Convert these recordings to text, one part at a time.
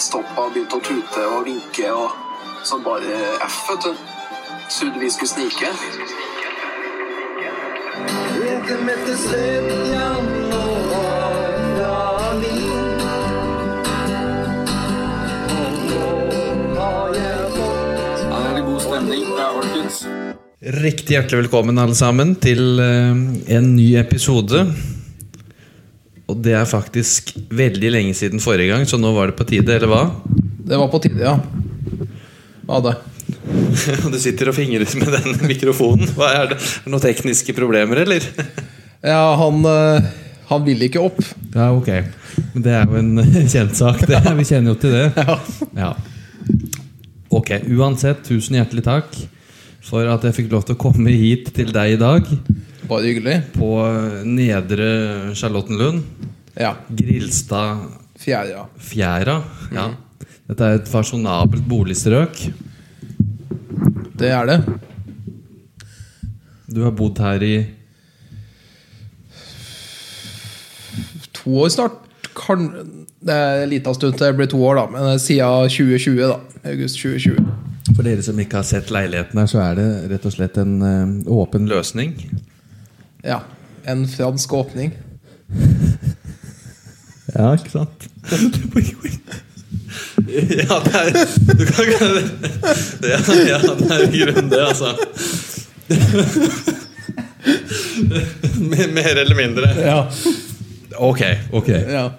stoppa og begynte å tute og vinke og sånn bare F, vet du. Trodde vi skulle snike. Riktig hjertelig velkommen alle sammen til eh, en ny episode. Og det er faktisk veldig lenge siden forrige gang, så nå var det på tide, eller hva? Det var på tide, ja. Hva det? Du sitter og fingrer med den mikrofonen. Hva Er det Er det noen tekniske problemer, eller? Ja, han, eh, han ville ikke opp. Ja, ok. Men det er jo en kjent sak. Det. Vi kjenner jo til det. Ja. Ok, uansett, tusen hjertelig takk for at jeg fikk lov til å komme hit til deg i dag. Bare hyggelig. På Nedre Charlottenlund. Ja. Grilstad Fjæra. Fjæra. Ja. Dette er et fasjonabelt boligstrøk. Det er det. Du har bodd her i To år snart. Kan, det er en liten stund til det blir to år, da. Men siden 2020, da. August 2020. For dere som ikke har sett leiligheten her, så er det rett og slett en eh, åpen løsning. Ja. En fransk åpning. Ja, ikke sant? ja, det er Du kan ikke ja, ja, det er i grunnen det, altså. Mer eller mindre. Ja. Ok, ok. ja.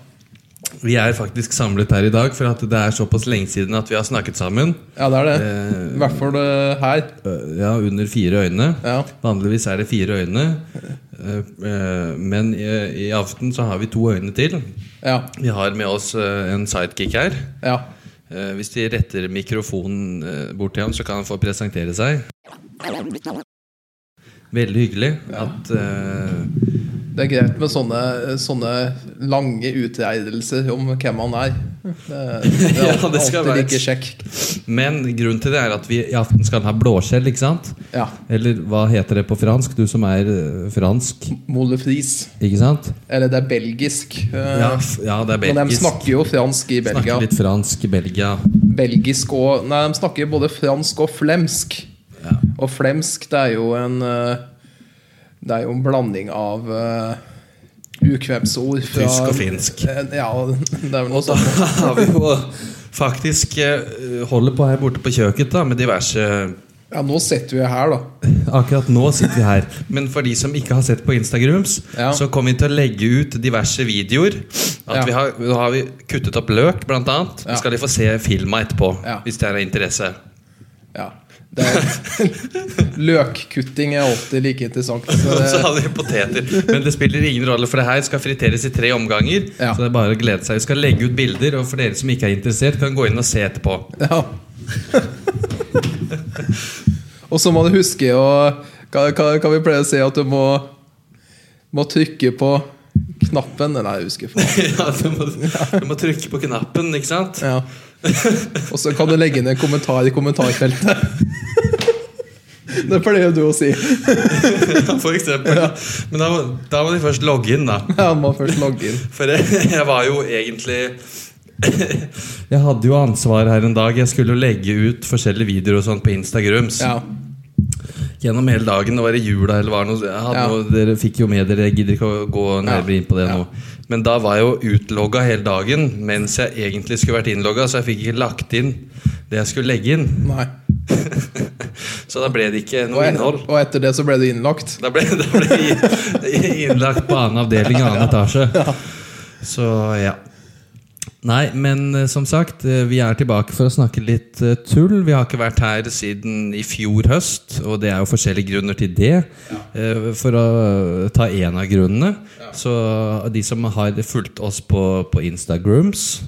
Vi er faktisk samlet her i dag for at det er såpass lenge siden at vi har snakket sammen. Ja, det er det. Eh, I hvert fall eh, her. Øh, Ja, under fire øyne. Ja. Vanligvis er det fire øyne. Men i, i aften så har vi to øyne til. Ja. Vi har med oss en sidekick her. Ja. Eh, Hvis de retter mikrofonen bort til ham, så kan han få presentere seg. Veldig hyggelig at Det er greit med sånne, sånne lange utreidelser om hvem han er. Det, det er Ja, det skal alltid like kjekk. Men grunnen til det er at vi i aften skal ha blåskjell, ikke sant? Ja. Eller hva heter det på fransk? Du som er øh, fransk, Molefris. Ikke sant? Eller det er belgisk. eh, Ja, ja det er Men de snakker jo fransk i Belgia. Snakker litt fransk i Belgia. Belgisk og Nei, de snakker både fransk og flemsk. Ja. Og flemsk, det er jo en eh, Det er jo en blanding av uh, ukvemsord fra Tysk og finsk. Eh, Ja, det er vel noe Da har vi jo faktisk uh, holder på her borte på kjøkkenet da, med diverse Ja, nå sitter vi her, da. Akkurat nå sitter vi her. Men for de som ikke har sett på Instagrams, Ja. så kommer vi til å legge ut diverse videoer. Ja. vi har, nå har vi kuttet opp løk, blant annet. Ja. Skal de få se filma etterpå. Hvis det er av interesse. Ja. Det løkkutting er alltid like interessant. Så Og så det, hadde vi poteter. Men det spiller ingen rolle, for det her skal friteres i tre omganger. Ja. Så det er bare å glede seg. Vi skal legge ut bilder, og for dere som ikke er interessert, kan gå inn og se etterpå. ja. Og så må du huske å hva vi pleier å si? At du må, må trykke på knappen Nei, jeg husker ikke. Ja, du, må, du må trykke på knappen, ikke sant? Ja. Og så kan du legge inn en kommentar i kommentarfeltet. Det pleier du å si. Ja, For eksempel. Men da, da må de først logge inn, da. Ja, må først logge inn. For jeg, jeg var jo egentlig Jeg hadde jo ansvar her en dag. Jeg skulle jo legge ut forskjellige videoer og sånt på Instagrams. Ja. Gjennom hele dagen. Det var i jula eller var noe, Ja. noe Dere fikk jo med dere. Jeg gidder ikke å gå nærmere inn på det Ja. nå. Men da var jeg jo utlogga hele dagen mens jeg egentlig skulle vært innlogga, så jeg fikk ikke lagt inn det jeg skulle legge inn. Nei. Så da ble det ikke Og, noe et, innhold. og etter det så ble du innlagt. Da ble da ble jeg innlagt på annen avdeling, annen etasje. Så ja. Nei, men eh, som sagt, eh, vi er tilbake for å snakke litt eh, tull. Vi har ikke vært her siden i fjor høst, og det er jo forskjellige grunner til det. Ja. For å ta én av grunnene. Så de som har fulgt oss på, på Instagrams,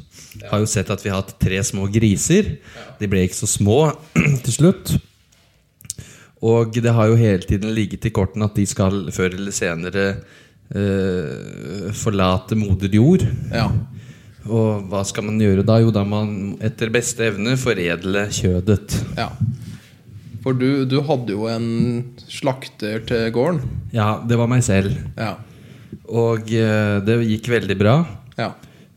har jo sett at vi har hatt tre små griser. De ble ikke så små til slutt. Og det har jo hele tiden ligget i kortene at de skal før eller senere eh, forlate moder jord. Ja. Og hva skal man gjøre da? Jo, da man etter beste evne foredle kjødet. ja. For du, du hadde jo en slakter til gården. Ja, det var meg selv. Ja. Og eh, det gikk veldig bra. Ja.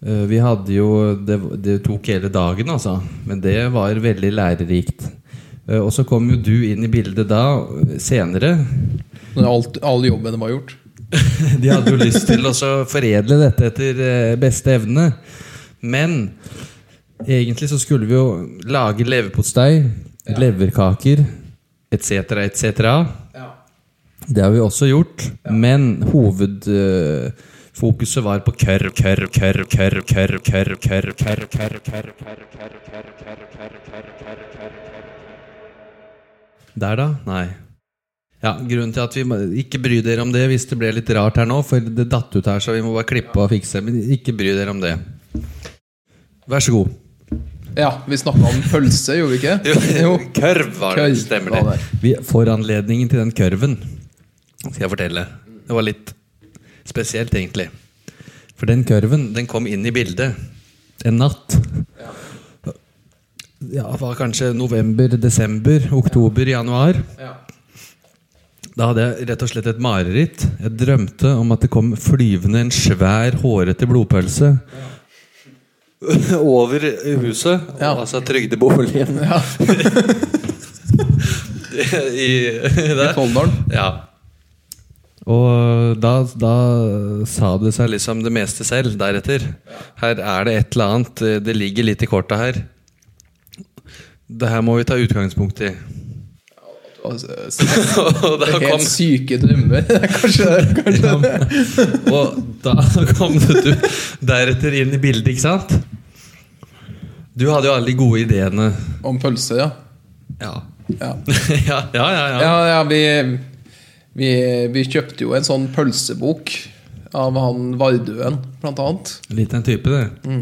Eh, Vi hadde jo det, det tok hele dagen, altså. Men det var veldig lærerikt. Eh, Og så kom jo du inn i bildet da, senere. Når alt, all jobben var gjort. De hadde jo lyst til å foredle dette etter eh, beste evne. Men egentlig så skulle vi jo lage leverpostei, leverkaker etc., etc. Det har vi også gjort. Men hovedfokuset var på kørr, kørr, kørr, kørr, kørr, kørr, kørr, kørr, kørr, kørr, kørr, kørr, kørr. Der, da? Nei. Ja, Grunnen til at vi ikke bryr dere om det hvis det ble litt rart her nå, for det datt ut her, så vi må bare klippe og fikse. Men ikke bry dere om det. Vær så god. Ja, vi snakka om pølse, gjorde vi ikke? Jo. Kørv var det. Stemmer det. Vi får anledningen til den kørven skal jeg fortelle. Det var litt spesielt, egentlig. For den kørven den kom inn i bildet en natt. Ja, det var kanskje november, desember, oktober, januar. Da hadde jeg rett og slett et mareritt. Jeg drømte om at det kom flyvende en svær, hårete blodpølse over huset. Ja. Altså trygdeboligen. Ja. I, I. Ja. Og da, da sa det seg liksom det meste selv deretter. Her er det et eller annet. eh, Det ligger litt i korta her. Det her må vi ta utgangspunkt i. Og da kom Helt syke drømmer. kanskje, kanskje. Og da kom du deretter inn i bildet, ikke sant? Du hadde jo alle de gode ideene. Om pølse, ja. Ja. Ja, ja, ja, ja. ja. ja, vi, vi, vi kjøpte jo en sånn pølsebok av han Vardøen, blant annet. Litt en type, det.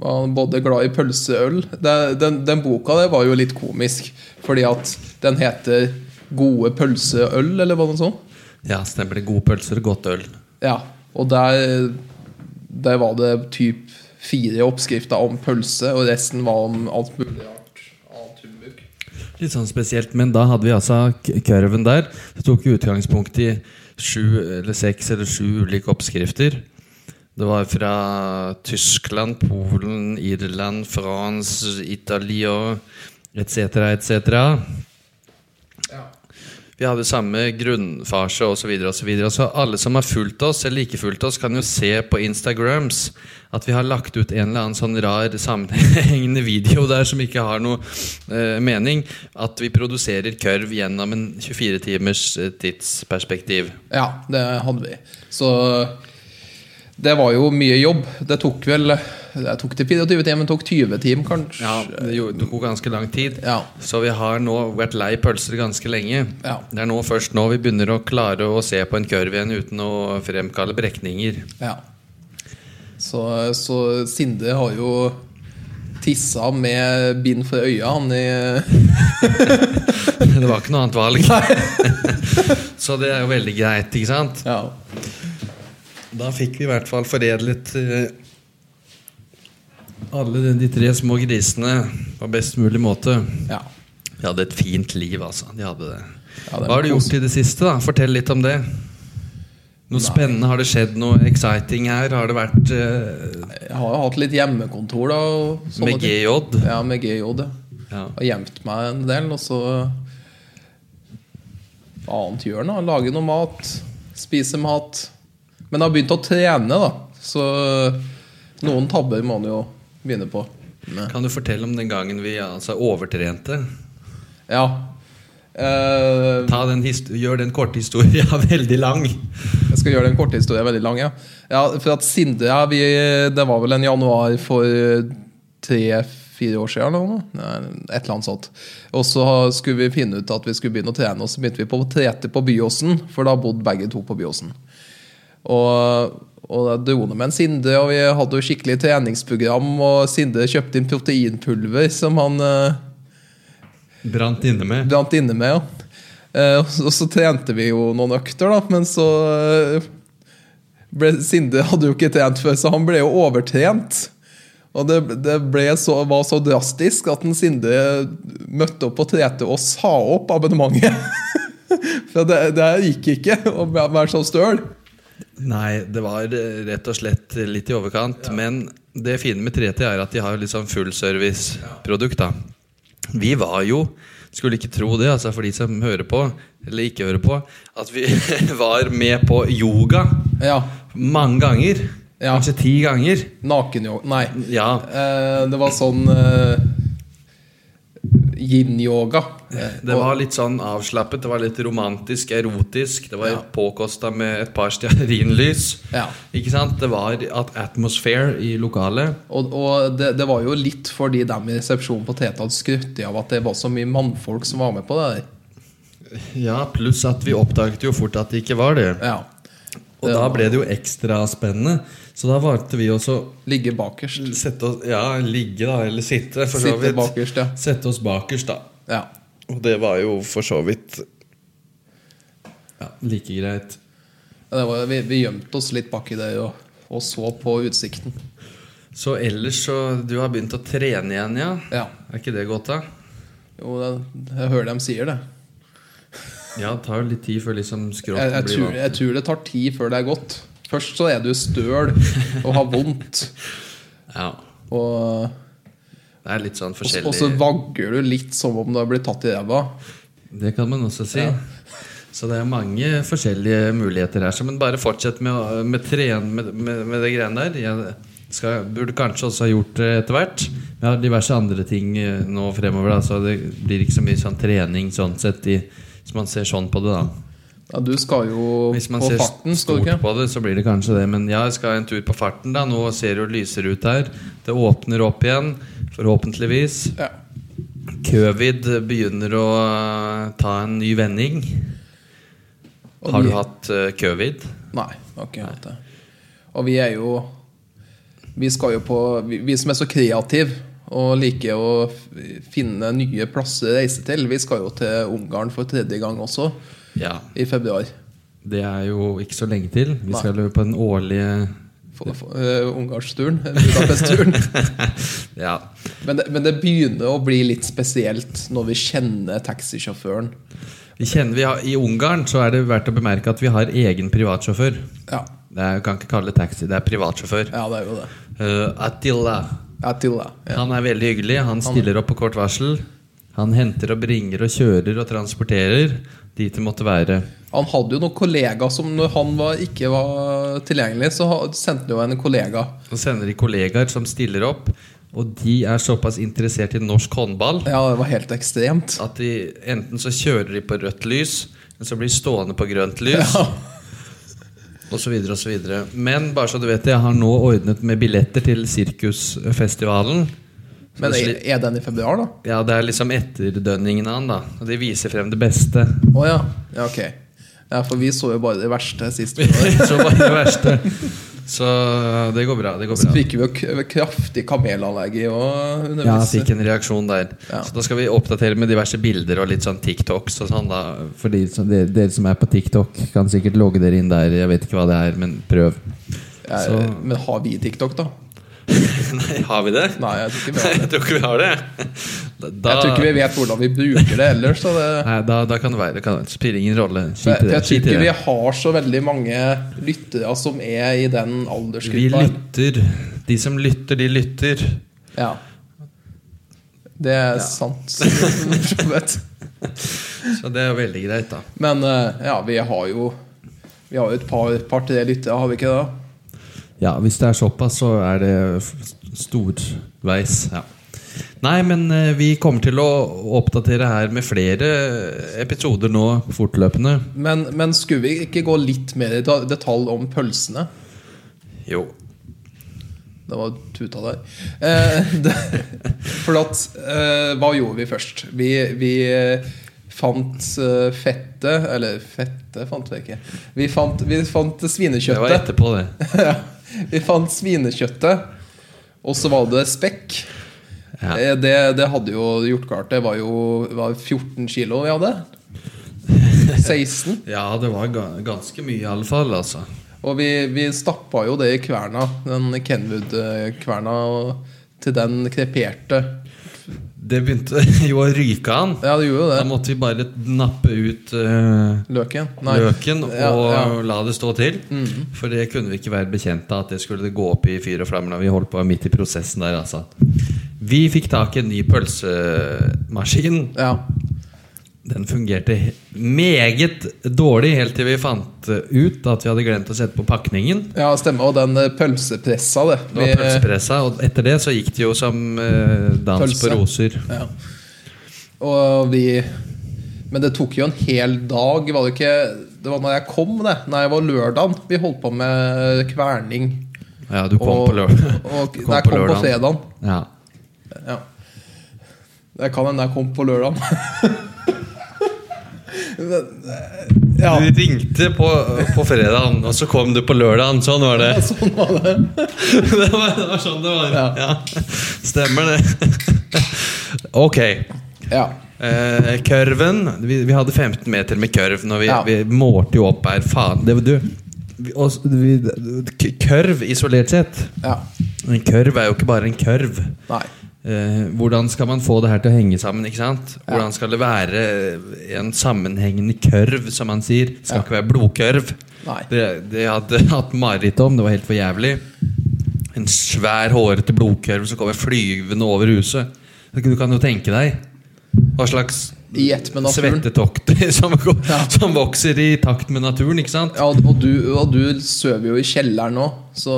Var han både glad i pølseøl Den, den boka der var jo litt komisk, fordi at den heter 'Gode pølseøl', eller hva det sånn. Ja, stemmer det. Gode pølser godt øl. Ja, og der, der var det typ fire oppskrifter om pølse, og resten var om alt mulig. Annet humbug. Litt sånn spesielt, men da hadde vi altså kurven der. Det tok utgangspunkt i sju eller seks eller sju ulike oppskrifter. Det var fra Tyskland, Polen, Irland, France, Italia etc., etc. Vi hadde samme grunnfase osv. Så, så, videre. så alle som har fulgt oss, eller ikke fulgt oss, kan jo se på Instagrams at vi har lagt ut en eller annen sånn rar sammenhengende video der som ikke har noe eh, mening. At vi produserer kørv gjennom en 24 timers eh, tidsperspektiv. Ja, det hadde vi. Så det var jo mye jobb. Det tok vel Det tok det 24 timer, men tok 20 timer, kanskje. Ja, det det tok ganske lang tid. Ja. Så vi har nå vært lei pølser ganske lenge. Ja. Det er nå først nå vi begynner å klare å se på en kurv igjen uten å fremkalle brekninger. Ja. Så, så Sinde har jo tissa med bind for øya, han i Det var ikke noe annet valg. Så det er jo veldig greit, ikke sant? Ja. Da fikk vi i hvert fall foredlet eh, alle de, tre små grisene på best mulig måte. ja. De hadde et fint liv, altså. De hadde det. Ja, det Hva har du gjort i det siste? da? Fortell litt om det. Noe spennende? Har det skjedd noe exciting her? Har det vært uh... Jeg har jo hatt litt hjemmekontor, da. Med ting. Ja, med GJ. ja. Ja. Har gjemt meg en del, og så annet gjør han? da? Lage noe mat. Spise mat. Men jeg har begynt å trene, da. Så noen tabber må man jo begynne på. med. Kan du fortelle om den gangen vi altså, overtrente? Ja. Eh, Ta den gjør den korte historien veldig lang. Jeg skal gjøre den korte historien veldig lang. Ja. Ja, for at Sindre ja, vi, Det var vel en januar for tre-fire år siden. Eller noe. Nei, Et eller annet sånt. Og så skulle vi finne ut at vi skulle begynne å trene, og så begynte vi på trete på Byåsen. For da bodde begge to på Byåsen. Og, og en Sinde, og vi hadde jo skikkelig treningsprogram. Og Sinde kjøpte inn proteinpulver som han eh, Brant inne med. brant inne med. Ja. Eh, og så- trente vi jo noen økter, da, men så eh, ble, Sinde hadde jo ikke trent før, så han ble jo overtrent. Og det, det så, var så drastisk at en Sinde møtte opp på trete og sa opp abonnementet. For det, det gikk ikke å være så støl. Nei, det var eh, rett og slett litt i overkant. Men det fine med 3T er at de har litt sånn fullservice-produkt. da Vi var jo, skulle ikke tro det, altså for de som hører på, eller ikke hører på, at vi var med på yoga Ja. mange ganger. Ja. Kanskje ti ganger. Nakenyoga Nei. Ja, Eh, det var sånn eh, yin-yoga. Eh, Det var litt sånn avslappet, det var litt romantisk, erotisk. Det var påkosta med et par stearinlys. Ja. Ikke sant? Det var at atmosphere i lokalet. Og, og det, det var jo litt fordi dem i resepsjonen på Teta hadde skrytt av at det var så mye mannfolk som var med på det der. Ja, pluss at vi oppdaget jo fort at det ikke var det. Ja. Og da ble det jo ekstra spennende. Så da valgte vi også Ligge bakerst. oss Ja, ligge, da, eller sitte, for så Sitte vidt. bakerst, ja. Sette oss bakerst, da. ja. Og det var jo for så vidt ja, like greit. Ja, Det var, vi, vi gjemte oss litt baki det og, og så på utsikten. Så ellers så Du har begynt å trene igjen, ja? Ja. Er ikke det godt, da? Jo, jeg, jeg hører dem sier det. Ja, det tar jo litt tid før liksom Jeg, skrotten jeg, blir tror, vant. jeg tror det tar tid før det er godt. Først så er du støl og har vondt. Ja, Og, det er litt sånn så- forskjellig og så vagger du litt som om du har blitt tatt i ræva. Det kan man også si. Ja. Så det er mange forskjellige muligheter her. Så men bare fortsett med, å- med, tren, med, med, med det greiene der. Jeg skal, burde kanskje også ha gjort det etter hvert. Vi har diverse andre ting eh, nå fremover. Da, så det blir ikke så mye sånn trening sånn sett i, hvis man ser sånn på det. da Ja, du skal jo Hvis man på ser farten, skal stort på det, så blir det kanskje det. Men ja, jeg skal en tur på farten. da Nå ser det jo lysere ut her. Det åpner opp igjen, forhåpentligvis. Ja. Covid begynner å eh, ta en ny vending. Har du hatt eh, covid? Nei, jeg har ikke hatt det. Og vi er jo Vi skal jo på Vi, vi som er så kreative og liker å finne nye plasser å reise til, vi skal jo til Ungarn for tredje gang også, Ja. i februar. Det er jo ikke så lenge til. Vi Nei. skal jo på den årlige For, for, uh, Ungarnsturen. Budapest-turen. Ja. Men, det- men det begynner å bli litt spesielt når vi kjenner taxisjåføren. Vi kjenner, vi har, I Ungarn så er det verdt å bemerke at vi har egen privatsjåfør. Ja, Det er, kan ikke kalle det taxi, det er privatsjåfør. ja det er jo det. Uh, Attila. Det. Ja. Han er veldig hyggelig. Han stiller opp på kort varsel. Han henter og bringer og kjører og transporterer dit det måtte være. Han hadde jo noen kollegaer som når han var, ikke var tilgjengelig, så sendte han jo en kollega. Så sender de kollegaer som stiller opp, og de er såpass interessert i norsk håndball Ja, det var helt ekstremt. at de enten så kjører de på rødt lys, eller så blir de stående på grønt lys. Ja. Så videre. Men bare så du vet jeg har nå ordnet med billetter til Sirkusfestivalen. Men er, er den i februar, da? ja, det er liksom etterdønningen av den. da. Og de viser frem det beste. Å ja. ja. Ok. Ja, For vi så jo bare det verste sist. vi så bare det verste. Så det går bra. Det går Så bra. fikk vi jo k- kraftig kamelallergi. òg Ja, jeg fikk en reaksjon der. Ja. Så da skal vi oppdatere med diverse bilder og litt sånn TikToks og sånn, da. For de så dere, dere som er på TikTok, kan sikkert logge dere inn der. Jeg vet ikke hva det er, men prøv. Ja, Så Men har vi TikTok, da? Nei, har vi det? Nei, jeg tror ikke vi har Jeg det. tror ikke vi har det. Da, Jeg tror ikke vi vet hvordan vi bruker det ellers. Så det, Nei, da, da kan det være. Det kan, det spiller ingen rolle. Skit i jeg, det. jeg tror ikke vi har så veldig mange lyttere som er i den Vi lytter. De som lytter, de lytter. Ja. Det er sant. så det er jo veldig greit, da. Men eh, ja, vi har jo Vi har jo et par, par-tre lyttere, har vi ikke det? Ja, hvis det er såpass, så er det storveis. Ja. Nei, men eh, vi kommer til å oppdatere her med flere episoder nå fortløpende. Men, men skulle vi ikke gå litt mer i detalj om pølsene? Jo. Det var tuta der. Eh, det, for at eh, Hva gjorde vi først? Vi, vi eh, fant eh, fettet Eller fettet fant vi ikke. Vi fant, vi fant Det var etterpå, det. Ja, vi fant svinekjøttet. Og så var det spekk. Ja. Eh, Det, det hadde jo gjort klart. Det var jo var 14 kilo vi hadde. 16. Ja, det var ganske mye, i alle fall. Altså. Og vi, vi stappa jo det i kverna, den Kenwood-kverna, til den kreperte det begynte jo å ryke an. Ja, det gjorde det Da måtte vi bare nappe ut uh, Løken. løken og Ja, ja. la det stå til. For det kunne vi ikke være bekjent av at det skulle gå opp i fyr og flammer. vi holdt på midt i prosessen der. altså Vi fikk tak i en ny pølsemaskin. Ja. Den fungerte meget dårlig helt til vi fant eh, ut at vi hadde glemt å sette på pakningen. ja, stemmer. Og den eh, pølsepressa, det. Det var pølsepressa, og etter det så gikk det jo som eh, dans Pølse. på roser. Ja. Og vi Men det tok jo en hel dag, var det ikke Det var når jeg kom, det. Nei, det var lørdagen. Vi holdt på med kverning. Ja, du kom og, på lørdag. Og, nei, jeg kom på på fredagen. Ja. Ja. Jeg kan hende jeg kom på lørdagen. ja, Du ringte på, på fredagen, og så kom du på lørdagen. Sånn var det. sånn var det. det, var, det var sånn det var. Ja. Ja. Stemmer det. ok. Ja. Eh, kørven vi, vi hadde 15 meter med kurv når vi, Ja. vi målte jo opp her. Faen. Det, var du, vi, og, vi, k- kørv isolert sett. ja. En kørv er jo ikke bare en kørv. Nei. Eh, hvordan skal man få det her til å henge sammen? ikke sant? Hvordan skal det være en sammenhengende kørv, som man sier? Det skal Ja. ikke være blodkørv. Nei. Det, det hadde hatt mareritt om. Det var helt for jævlig. En svær, hårete blodkørv som kommer flyvende over huset. Du kan jo tenke deg hva slags I ett med naturen. svettetokter som, Ja. som vokser i takt med naturen, ikke sant? Ja, og du, og du sover jo i kjelleren nå, så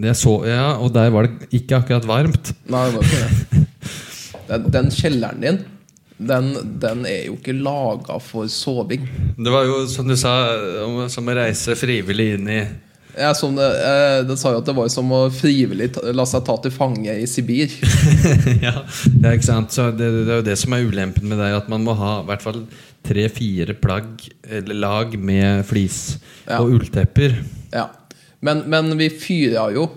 Det så, ja, Og der var det ikke akkurat varmt. Nei, det var ikke det. Den, den kjelleren din, den, den er jo ikke laga for soving. Det var jo, som du sa, som å reise frivillig inn i Jeg, som det, eh, det sa jo at det var som å frivillig ta, la seg ta til fange i Sibir. ja, ja, ikke sant? Så det, det er jo det som er ulempen med det, at man må ha i hvert fall tre-fire plagg eller lag med flis Ja. og ulltepper. Ja. Men, men vi fyra jo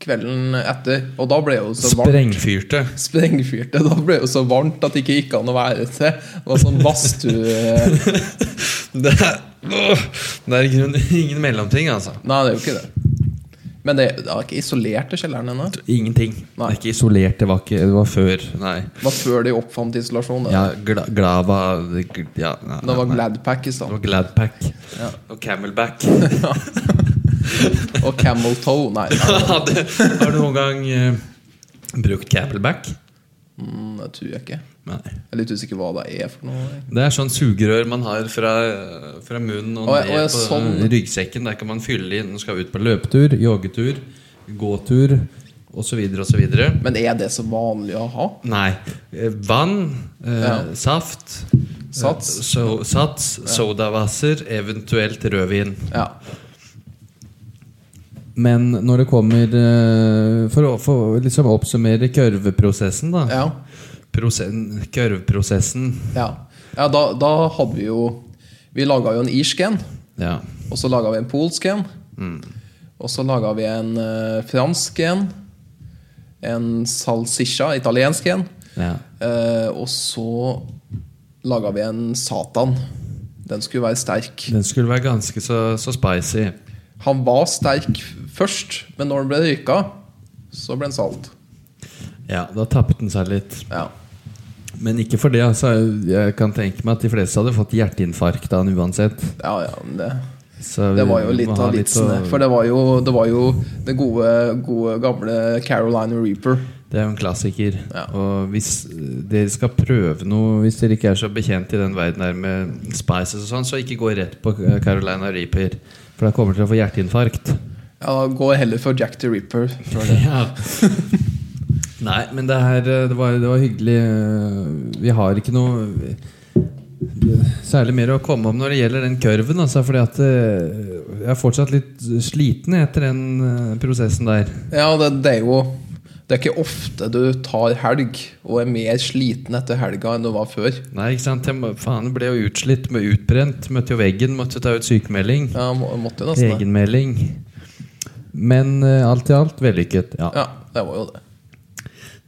kvelden etter, og da ble det jo så varmt. Sprengfyrte. Sprengfyrte. Da ble det jo så varmt at det ikke gikk an å være til. Det var sånn badstue... Det er, i grunnen ingen mellomting, altså. Nei, det er jo ikke det. Men det, det var ikke isolert i kjelleren ennå. Ingenting. Det Nei. er ikke isolert, det var, ikke, det var før. Nei. Det var før de oppfant isolasjon. Det, Ja, gla, Glava ja, nei, det var nei. Gladpack i stad. Gladpack. Ja. Og Camelback. Og Camel Toe. Nei, nei, Hadde- Har du noen gang uh, brukt Camelback? Mm, det tror jeg ikke. Nei. Jeg er litt usikker hva det er for noe. Det er sånn sugerør man har fra, fra munnen og og ned på sånn. ryggsekken. Der kan man fylle inn. og skal ut på løpetur, joggetur, gåtur osv. osv. Men er det så vanlig å ha? Nei. eh, Vann, eh, Ja. saft, Sats? eh, so, sats, sodavasser, eventuelt rødvin. Ja. Men når det kommer eh, For å for å liksom oppsummere kørveprosessen, da. Ja. Prosen, kørvprosessen. ja. ja da, da hadde vi jo Vi laga jo en irsk en, Ja. og så laga vi en polsk en. Og så laga vi en uh, fransk en. En salsiccia, italiensk en. ja. Uh, og så laga vi en satan. Den skulle være sterk. Den skulle være ganske så, så spicy. Han var sterk først, men når den ble røyka, så ble den salt. Ja, da tappet den seg litt. Ja. Men ikke for det. Altså, jeg kan tenke meg at de fleste hadde fått hjerteinfarkt av den uansett. Ja, ja, det, Så det var jo litt av vitsen. å- For det var jo, det var jo det gode, gode gamle Carolina Reaper. Det er jo en klassiker. Ja. Og hvis dere skal prøve noe Hvis dere ikke er så bekjent i den verden her med spices og sånn, så ikke gå rett på Carolina Reaper. For da kommer dere til å få hjerteinfarkt. Ja, Gå heller for Jack the Ripper. Ja. Nei, men det her eh, Det var, det var hyggelig. eh, Vi har ikke noe særlig mer å komme om når det gjelder den kurven. Altså, fordi at eh, jeg er fortsatt litt sliten etter den prosessen der. Ja, det, det er jo Det er ikke ofte du tar helg og er mer sliten etter helga enn du var før. Nei, ikke sant? Jeg faen, ble jo utslitt, med utbrent. Møtte jo veggen, måtte ta ut sykemelding. Ja, må, måtte jo nesten. Egenmelding. Men eh, alt i alt vellykket. Ja. Ja, det var jo det.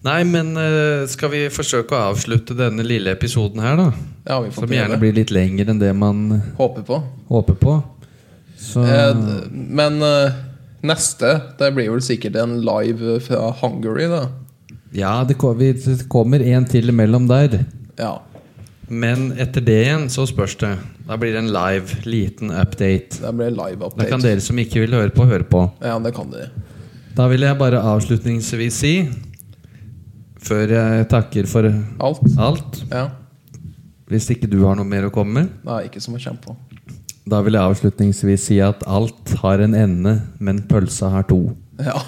Nei, men eh, skal vi forsøke å avslutte denne lille episoden her, da? Ja, vi får Som gjerne blir litt lengre enn det man Håper på. håper på. Så Eh, men eh, neste Det blir vel sikkert en live fra Hungary, da. Ja, det ko- det kommer en til imellom der. Ja. Men etter det igjen så spørs det. Da blir det en live, liten update. Det ble live Da update. kan dere som ikke vil høre på, høre på. Ja, det kan dere. Da vil jeg bare avslutningsvis si, før jeg takker for Alt? alt Ja. Hvis ikke du har noe mer å komme med, Nei, ikke som jeg kommer på. da vil jeg avslutningsvis si at alt har en ende, men pølsa har to. Ja.